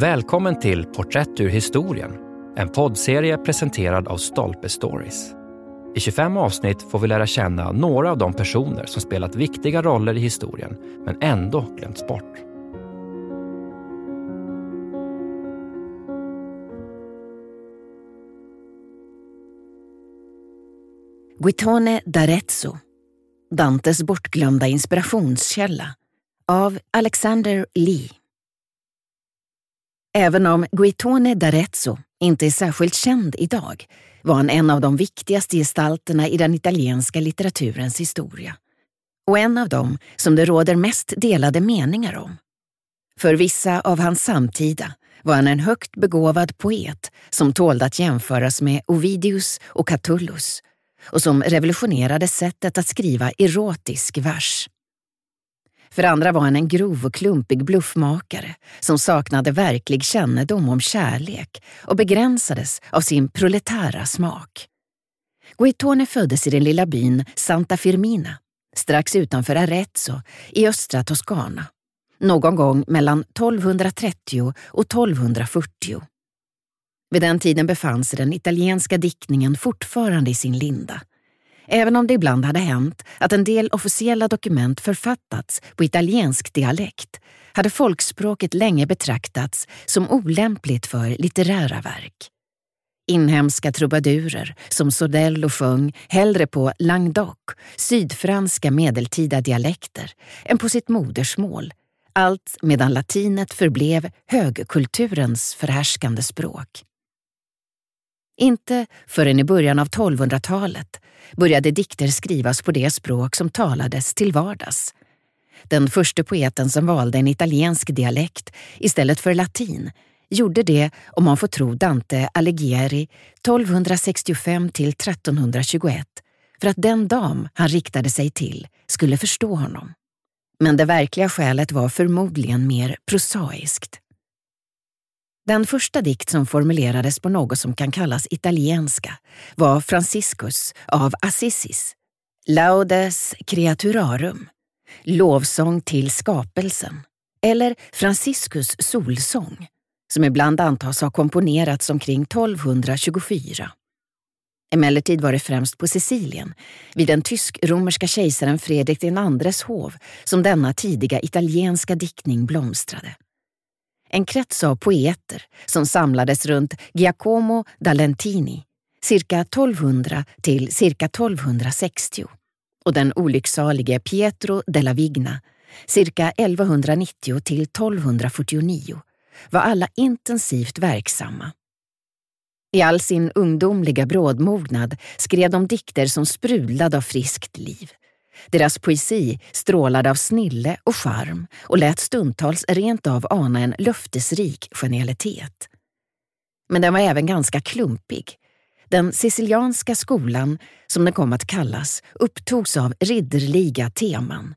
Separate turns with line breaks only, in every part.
Välkommen till Porträtt ur historien, en poddserie presenterad av Stolpe Stories. I 25 avsnitt får vi lära känna några av de personer som spelat viktiga roller i historien, men ändå glömts bort.
Guitone d'Arezzo, Dantes bortglömda inspirationskälla, av Alexander Lee. Även om Guitone d'Arezzo inte är särskilt känd idag var han en av de viktigaste gestalterna i den italienska litteraturens historia. Och en av dem som det råder mest delade meningar om. För vissa av hans samtida var han en högt begåvad poet som tålde att jämföras med Ovidius och Catullus och som revolutionerade sättet att skriva erotisk vers. För andra var han en grov och klumpig bluffmakare som saknade verklig kännedom om kärlek och begränsades av sin proletära smak. Guitone föddes i den lilla byn Santa Firmina, strax utanför Arezzo i östra Toscana, någon gång mellan 1230 och 1240. Vid den tiden befann sig den italienska diktningen fortfarande i sin linda. Även om det ibland hade hänt att en del officiella dokument författats på italiensk dialekt hade folkspråket länge betraktats som olämpligt för litterära verk. Inhemska trubadurer som Sordello sjöng hellre på languedoc, sydfranska medeltida dialekter, än på sitt modersmål, allt medan latinet förblev högkulturens förhärskande språk. Inte förrän i början av 1200-talet började dikter skrivas på det språk som talades till vardags. Den första poeten som valde en italiensk dialekt istället för latin gjorde det, om man får tro Dante Alighieri, 1265 till 1321 för att den dam han riktade sig till skulle förstå honom. Men det verkliga skälet var förmodligen mer prosaiskt. Den första dikt som formulerades på något som kan kallas italienska var Franciscus av Assisis, Laudes Creaturarum, lovsång till skapelsen, eller Franciscus solsång, som ibland antas ha komponerats omkring 1224. Emellertid var det främst på Sicilien, vid den tysk-romerska kejsaren Fredrik IIs hov, som denna tidiga italienska diktning blomstrade en krets av poeter som samlades runt Giacomo da Lentini, cirka 1200 till cirka 1260 och den olycksalige Pietro della Vigna, cirka 1190 till 1249, var alla intensivt verksamma. I all sin ungdomliga brådmognad skrev de dikter som sprudlade av friskt liv. Deras poesi strålade av snille och charm och lät stundtals rent av ana en löftesrik genialitet. Men den var även ganska klumpig. Den sicilianska skolan, som den kom att kallas, upptogs av ridderliga teman.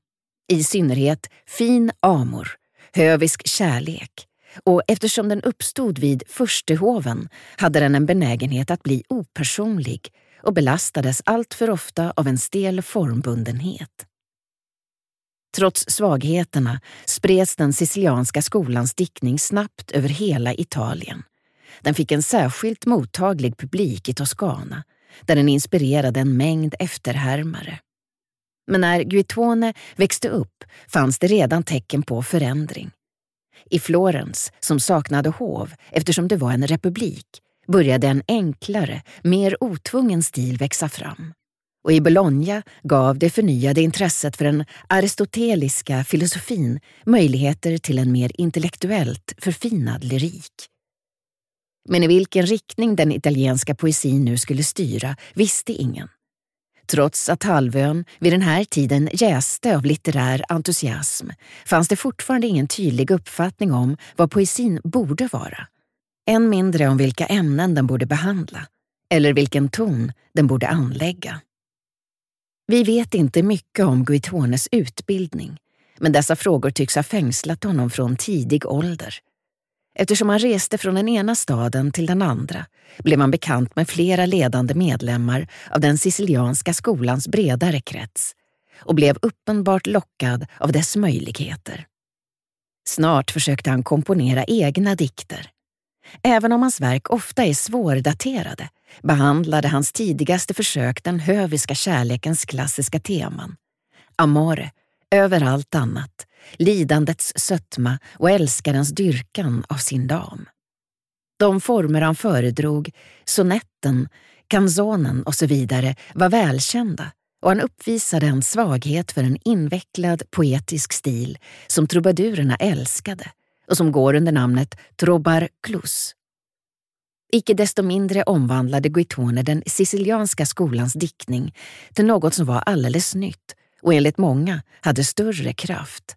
I synnerhet fin amor, hövisk kärlek och eftersom den uppstod vid furstehoven hade den en benägenhet att bli opersonlig och belastades alltför ofta av en stel formbundenhet. Trots svagheterna spreds den sicilianska skolans diktning snabbt över hela Italien. Den fick en särskilt mottaglig publik i Toscana, där den inspirerade en mängd efterhärmare. Men när Guitone växte upp fanns det redan tecken på förändring. I Florens, som saknade hov eftersom det var en republik, började en enklare, mer otvungen stil växa fram. Och i Bologna gav det förnyade intresset för den aristoteliska filosofin möjligheter till en mer intellektuellt förfinad lyrik. Men i vilken riktning den italienska poesin nu skulle styra visste ingen. Trots att halvön vid den här tiden jäste av litterär entusiasm fanns det fortfarande ingen tydlig uppfattning om vad poesin borde vara. Än mindre om vilka ämnen den borde behandla eller vilken ton den borde anlägga. Vi vet inte mycket om Guitones utbildning, men dessa frågor tycks ha fängslat honom från tidig ålder. Eftersom han reste från den ena staden till den andra blev han bekant med flera ledande medlemmar av den sicilianska skolans bredare krets och blev uppenbart lockad av dess möjligheter. Snart försökte han komponera egna dikter. Även om hans verk ofta är svårdaterade behandlade hans tidigaste försök den höviska kärlekens klassiska teman. Amore, över allt annat, lidandets sötma och älskarens dyrkan av sin dam. De former han föredrog, sonetten, canzonen och så vidare, var välkända och han uppvisade en svaghet för en invecklad poetisk stil som trubadurerna älskade och som går under namnet trobar clus. Icke desto mindre omvandlade Guitone den sicilianska skolans diktning till något som var alldeles nytt och enligt många hade större kraft.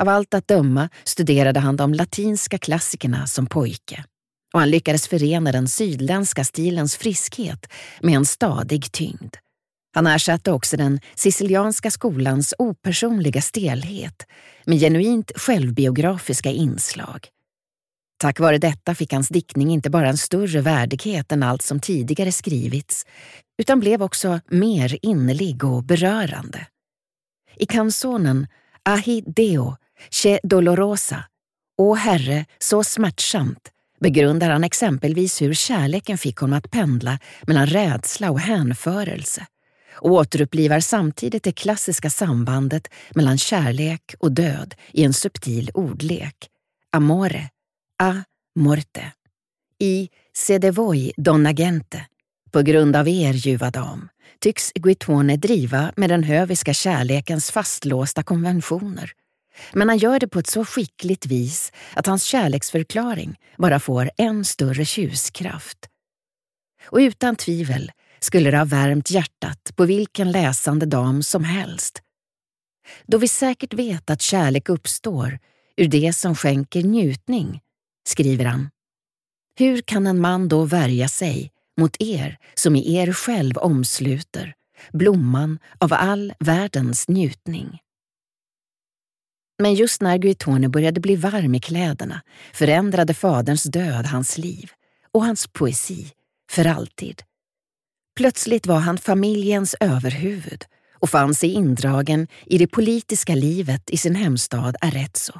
Av allt att döma studerade han de latinska klassikerna som pojke och han lyckades förena den sydländska stilens friskhet med en stadig tyngd. Han ersatte också den sicilianska skolans opersonliga stelhet med genuint självbiografiska inslag. Tack vare detta fick hans diktning inte bara en större värdighet än allt som tidigare skrivits, utan blev också mer innerlig och berörande. I kansonen Ahi Deo, Che Dolorosa, O Herre, så smärtsamt, begrundar han exempelvis hur kärleken fick honom att pendla mellan rädsla och hänförelse och återupplivar samtidigt det klassiska sambandet mellan kärlek och död i en subtil ordlek. Amore, a morte. I Se voi donna gente, på grund av er ljuva dam, tycks Guitone driva med den höviska kärlekens fastlåsta konventioner. Men han gör det på ett så skickligt vis att hans kärleksförklaring bara får en större tjuskraft. Och utan tvivel skulle det ha värmt hjärtat på vilken läsande dam som helst. Då vi säkert vet att kärlek uppstår ur det som skänker njutning, skriver han. Hur kan en man då värja sig mot er som i er själv omsluter, blomman av all världens njutning? Men just när Guitone började bli varm i kläderna förändrade faderns död hans liv och hans poesi för alltid. Plötsligt var han familjens överhuvud och fann sig indragen i det politiska livet i sin hemstad Arezzo.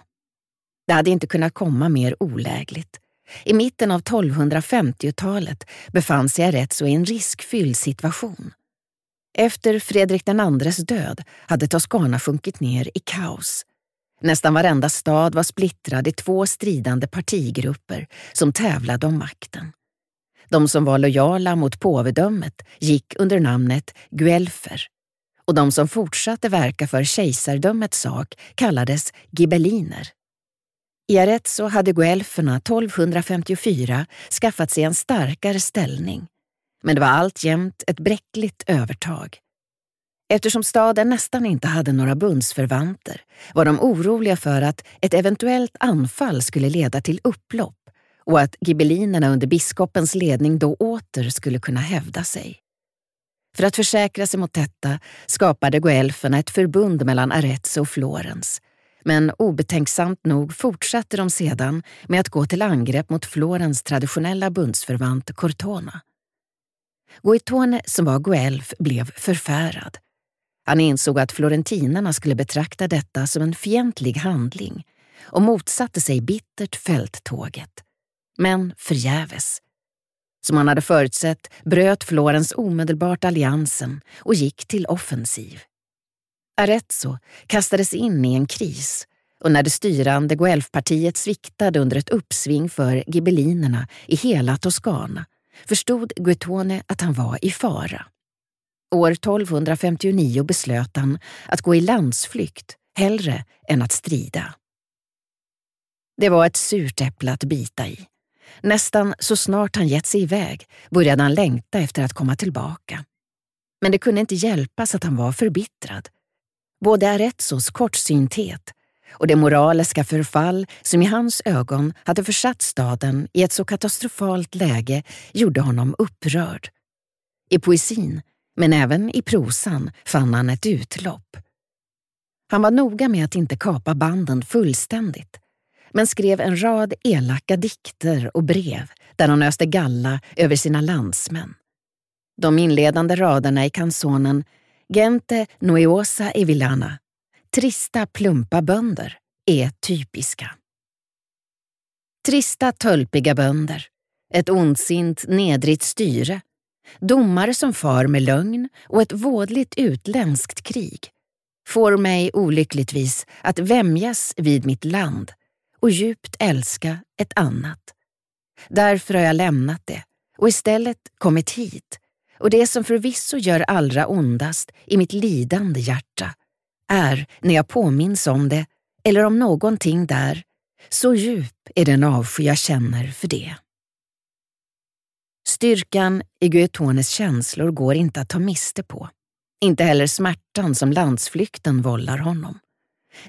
Det hade inte kunnat komma mer olägligt. I mitten av 1250-talet befann sig Arezzo i en riskfylld situation. Efter Fredrik IIs död hade Toscana sjunkit ner i kaos. Nästan varenda stad var splittrad i två stridande partigrupper som tävlade om makten. De som var lojala mot påvedömet gick under namnet guelfer och de som fortsatte verka för kejsardömets sak kallades gibelliner. I Arezzo hade guelferna 1254 skaffat sig en starkare ställning, men det var alltjämt ett bräckligt övertag. Eftersom staden nästan inte hade några bundsförvanter var de oroliga för att ett eventuellt anfall skulle leda till upplopp och att gibelinerna under biskopens ledning då åter skulle kunna hävda sig. För att försäkra sig mot detta skapade guelferna ett förbund mellan Arezzo och Florens. Men obetänksamt nog fortsatte de sedan med att gå till angrepp mot Florens traditionella bundsförvant Cortona. Guitone, som var guelf, blev förfärad. Han insåg att florentinarna skulle betrakta detta som en fientlig handling och motsatte sig bittert fälttåget. Men förgäves. Som han hade förutsett bröt Florens omedelbart alliansen och gick till offensiv. Arezzo kastades in i en kris och när det styrande Guelfpartiet sviktade under ett uppsving för gibellinerna i hela Toscana förstod Guetone att han var i fara. År 1259 beslöt han att gå i landsflykt hellre än att strida. Det var ett surt äpple att bita i. Nästan så snart han gett sig iväg började han längta efter att komma tillbaka. Men det kunde inte hjälpas att han var förbittrad. Både Arezzos kortsynthet och det moraliska förfall som i hans ögon hade försatt staden i ett så katastrofalt läge gjorde honom upprörd. I poesin, men även i prosan, fann han ett utlopp. Han var noga med att inte kapa banden fullständigt men skrev en rad elaka dikter och brev där hon öste galla över sina landsmän. De inledande raderna i kansonen Gente noiosa e villana, trista plumpa bönder, är typiska. Trista tölpiga bönder, ett ondsint nedrigt styre, domare som far med lögn och ett vådligt utländskt krig får mig olyckligtvis att vämjas vid mitt land och djupt älska ett annat. Därför har jag lämnat det och istället kommit hit och det som förvisso gör allra ondast i mitt lidande hjärta är när jag påminns om det eller om någonting där, så djup är den avsky jag känner för det. Styrkan i Guetones känslor går inte att ta miste på. Inte heller smärtan som landsflykten vållar honom.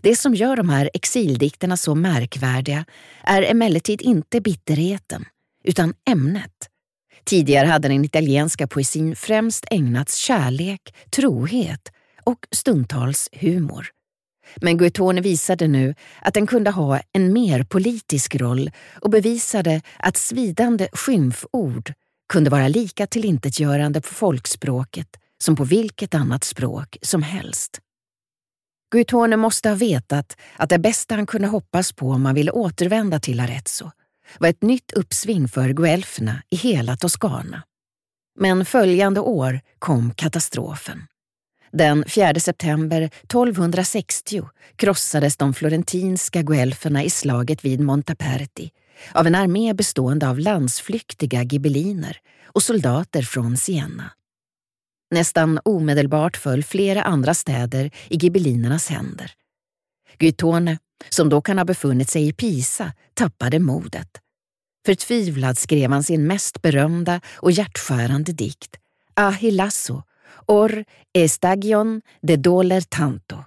Det som gör de här exildikterna så märkvärdiga är emellertid inte bitterheten, utan ämnet. Tidigare hade den italienska poesin främst ägnats kärlek, trohet och stundtals humor. Men Guettone visade nu att den kunde ha en mer politisk roll och bevisade att svidande skymford kunde vara lika tillintetgörande på folkspråket som på vilket annat språk som helst. Guitone måste ha vetat att det bästa han kunde hoppas på om han ville återvända till Arezzo var ett nytt uppsving för guelferna i hela Toscana. Men följande år kom katastrofen. Den 4 september 1260 krossades de florentinska guelferna i slaget vid Montaperti av en armé bestående av landsflyktiga gibelliner och soldater från Siena. Nästan omedelbart föll flera andra städer i gibellinernas händer. Guitone, som då kan ha befunnit sig i Pisa, tappade modet. Förtvivlad skrev han sin mest berömda och hjärtskärande dikt, Ahilasso, Or estagion de doler tanto.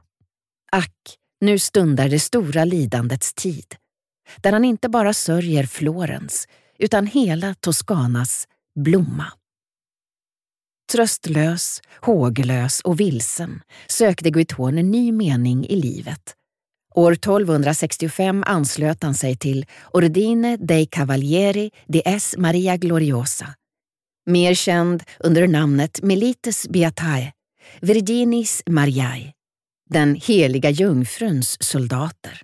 Ack, nu stundar det stora lidandets tid, där han inte bara sörjer Florens, utan hela Toscanas blomma. Tröstlös, håglös och vilsen sökte Guitone ny mening i livet. År 1265 anslöt han sig till Ordine dei Cavalieri di S. Maria Gloriosa, mer känd under namnet Melites Beatae, Virginis Mariae, den heliga jungfruns soldater.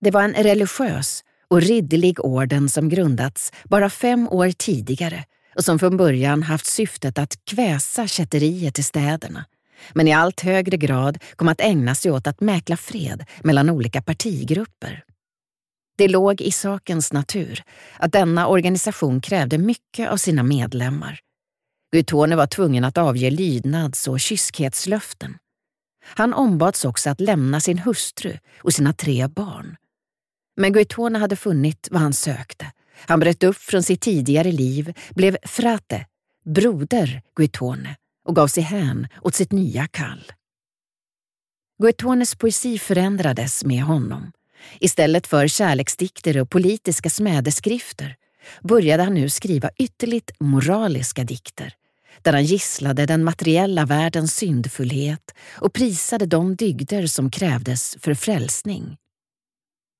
Det var en religiös och ridderlig orden som grundats bara fem år tidigare och som från början haft syftet att kväsa kätteriet i städerna, men i allt högre grad kom att ägna sig åt att mäkla fred mellan olika partigrupper. Det låg i sakens natur att denna organisation krävde mycket av sina medlemmar. Guitone var tvungen att avge lydnads och kyskhetslöften. Han ombads också att lämna sin hustru och sina tre barn. Men Guitone hade funnit vad han sökte han bröt upp från sitt tidigare liv, blev frate, broder Guitone och gav sig hän åt sitt nya kall. Guitones poesi förändrades med honom. Istället för kärleksdikter och politiska smädeskrifter började han nu skriva ytterligt moraliska dikter där han gisslade den materiella världens syndfullhet och prisade de dygder som krävdes för frälsning.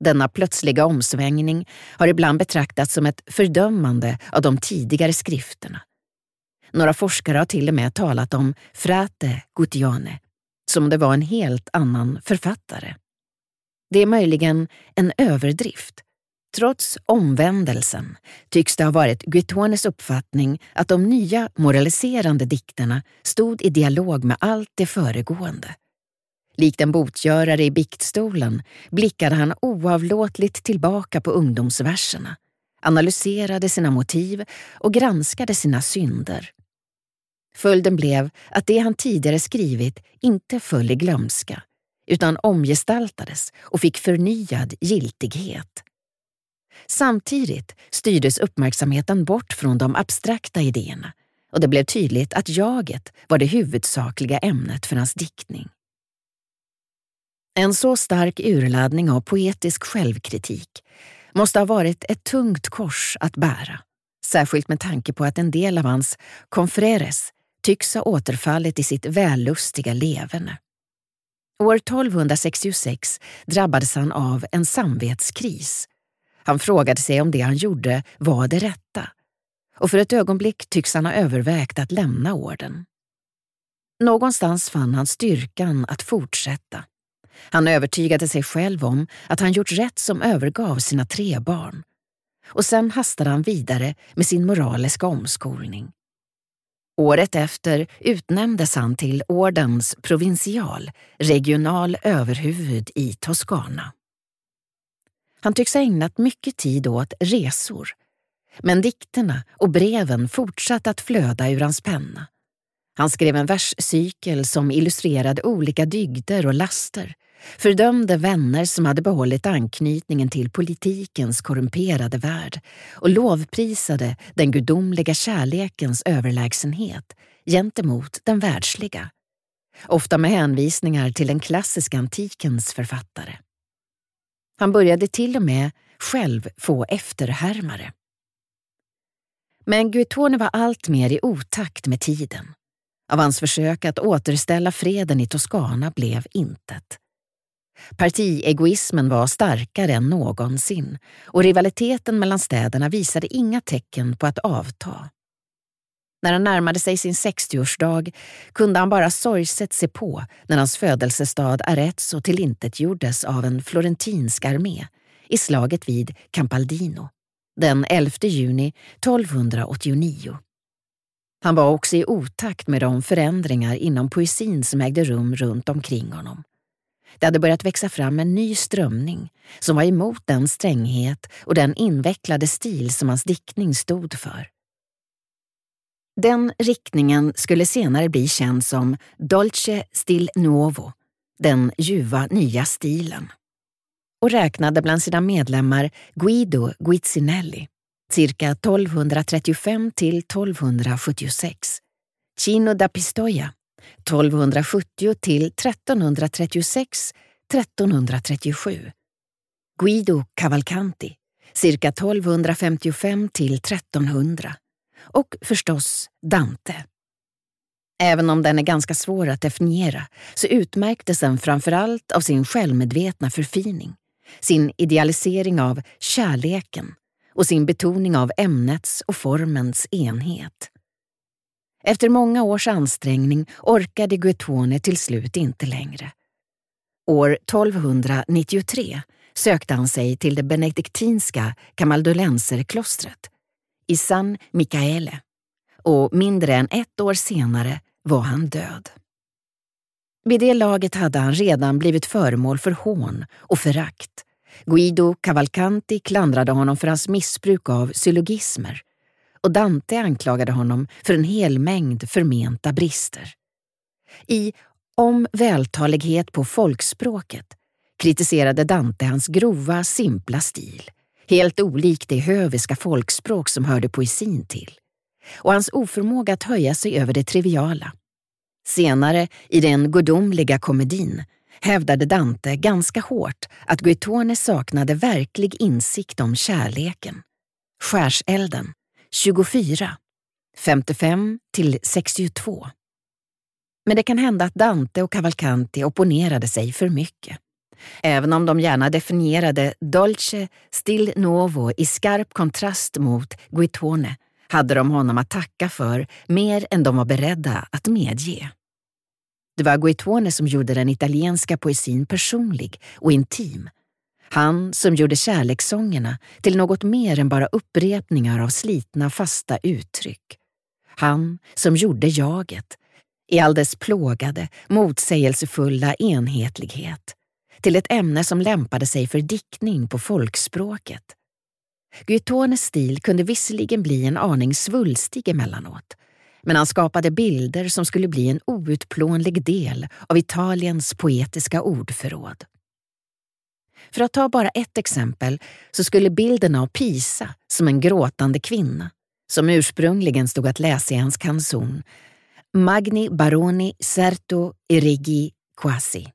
Denna plötsliga omsvängning har ibland betraktats som ett fördömande av de tidigare skrifterna. Några forskare har till och med talat om Frate Gutiane, som om det var en helt annan författare. Det är möjligen en överdrift. Trots omvändelsen tycks det ha varit Guitones uppfattning att de nya moraliserande dikterna stod i dialog med allt det föregående. Likt en botgörare i biktstolen blickade han oavlåtligt tillbaka på ungdomsverserna, analyserade sina motiv och granskade sina synder. Följden blev att det han tidigare skrivit inte föll i glömska, utan omgestaltades och fick förnyad giltighet. Samtidigt styrdes uppmärksamheten bort från de abstrakta idéerna och det blev tydligt att jaget var det huvudsakliga ämnet för hans diktning. En så stark urladdning av poetisk självkritik måste ha varit ett tungt kors att bära, särskilt med tanke på att en del av hans confreres tycks ha återfallit i sitt vällustiga leverne. År 1266 drabbades han av en samvetskris. Han frågade sig om det han gjorde var det rätta och för ett ögonblick tycks han ha övervägt att lämna orden. Någonstans fann han styrkan att fortsätta han övertygade sig själv om att han gjort rätt som övergav sina tre barn. Och sen hastade han vidare med sin moraliska omskolning. Året efter utnämndes han till ordens provincial, regional överhuvud i Toscana. Han tycks ha ägnat mycket tid åt resor, men dikterna och breven fortsatte att flöda ur hans penna. Han skrev en verscykel som illustrerade olika dygder och laster, fördömde vänner som hade behållit anknytningen till politikens korrumperade värld och lovprisade den gudomliga kärlekens överlägsenhet gentemot den världsliga. Ofta med hänvisningar till den klassiska antikens författare. Han började till och med själv få efterhärmare. Men Guettone var allt mer i otakt med tiden. Av hans försök att återställa freden i Toscana blev intet. Partiegoismen var starkare än någonsin och rivaliteten mellan städerna visade inga tecken på att avta. När han närmade sig sin 60-årsdag kunde han bara sorgset se på när hans födelsestad Arezzo tillintetgjordes av en florentinsk armé i slaget vid Campaldino den 11 juni 1289. Han var också i otakt med de förändringar inom poesin som ägde rum runt omkring honom. Det hade börjat växa fram en ny strömning som var emot den stränghet och den invecklade stil som hans diktning stod för. Den riktningen skulle senare bli känd som Dolce Stil Nuovo, den ljuva nya stilen. Och räknade bland sina medlemmar Guido Guizzinelli, cirka 1235 till 1276, Cino da Pistoia, 1270 till 1336 1337, Guido Cavalcanti, cirka 1255 till 1300 och förstås Dante. Även om den är ganska svår att definiera så utmärktes den framförallt av sin självmedvetna förfining, sin idealisering av kärleken och sin betoning av ämnets och formens enhet. Efter många års ansträngning orkade Guettone till slut inte längre. År 1293 sökte han sig till det benediktinska Camaldolenserklostret i San Michaele och mindre än ett år senare var han död. Vid det laget hade han redan blivit föremål för hån och förakt. Guido Cavalcanti klandrade honom för hans missbruk av syllogismer och Dante anklagade honom för en hel mängd förmenta brister. I Om vältalighet på folkspråket kritiserade Dante hans grova, simpla stil, helt olik det höviska folkspråk som hörde poesin till, och hans oförmåga att höja sig över det triviala. Senare, i den gudomliga komedin, hävdade Dante ganska hårt att Guitone saknade verklig insikt om kärleken. Skärselden, 24, 55 till 62. Men det kan hända att Dante och Cavalcanti opponerade sig för mycket. Även om de gärna definierade Dolce Stil novo i skarp kontrast mot Guitone hade de honom att tacka för mer än de var beredda att medge. Det var Guitone som gjorde den italienska poesin personlig och intim. Han som gjorde kärlekssångerna till något mer än bara upprepningar av slitna fasta uttryck. Han som gjorde jaget, i all dess plågade, motsägelsefulla enhetlighet, till ett ämne som lämpade sig för diktning på folkspråket. Guitones stil kunde visserligen bli en aning svulstig emellanåt, men han skapade bilder som skulle bli en outplånlig del av Italiens poetiska ordförråd. För att ta bara ett exempel så skulle bilden av Pisa som en gråtande kvinna, som ursprungligen stod att läsa i hans kanson, Magni Baroni Certo Erigi Quasi.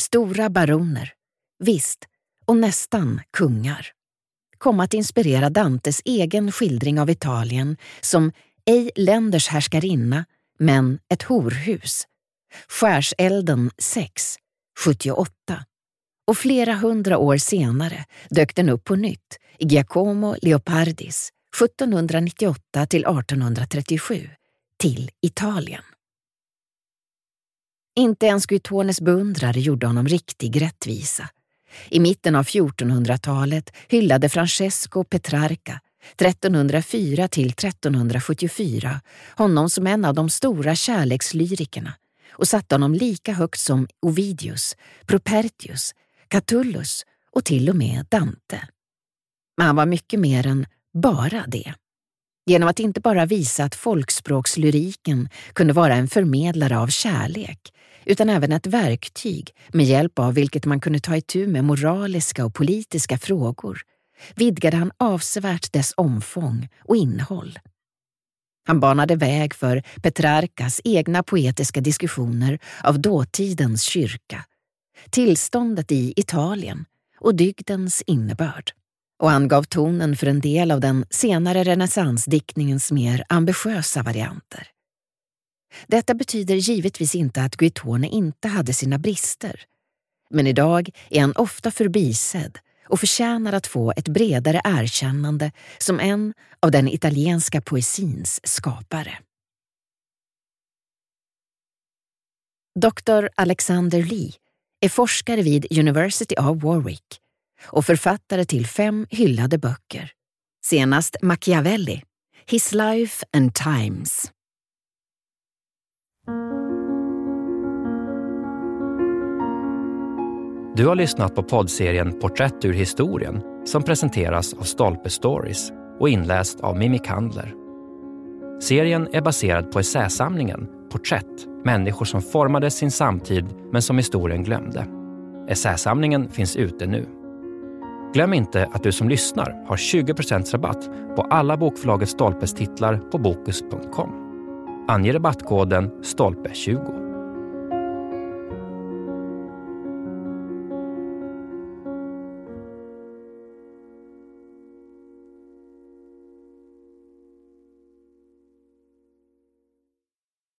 Stora baroner, visst, och nästan kungar kom att inspirera Dantes egen skildring av Italien som ej länders härskarinna, men ett horhus. Skärselden 6, 78. Och flera hundra år senare dök den upp på nytt i Giacomo Leopardis 1798 till 1837 till Italien. Inte ens Guitones beundrare gjorde honom riktig rättvisa. I mitten av 1400-talet hyllade Francesco Petrarca 1304 till 1374 honom som en av de stora kärlekslyrikerna och satte honom lika högt som Ovidius, Propertius, Catullus och till och med Dante. Men han var mycket mer än bara det. Genom att inte bara visa att folkspråkslyriken kunde vara en förmedlare av kärlek utan även ett verktyg med hjälp av vilket man kunde ta itu med moraliska och politiska frågor vidgade han avsevärt dess omfång och innehåll. Han banade väg för Petrarcas egna poetiska diskussioner av dåtidens kyrka, tillståndet i Italien och dygdens innebörd. Och angav tonen för en del av den senare renässansdiktningens mer ambitiösa varianter. Detta betyder givetvis inte att Guitone inte hade sina brister. Men idag är han ofta förbisedd och förtjänar att få ett bredare erkännande som en av den italienska poesins skapare. Dr. Alexander Lee är forskare vid University of Warwick och författare till fem hyllade böcker. Senast Machiavelli, His Life and Times.
Du har lyssnat på poddserien Porträtt ur historien som presenteras av Stolpe Stories och inläst av Mimmi Kandler. Serien är baserad på essäsamlingen Porträtt, människor som formade sin samtid men som historien glömde. Essäsamlingen finns ute nu. Glöm inte att du som lyssnar har 20% rabatt på alla bokförlaget Stolpes titlar på Bokus.com. Ange rabattkoden STOLPE20.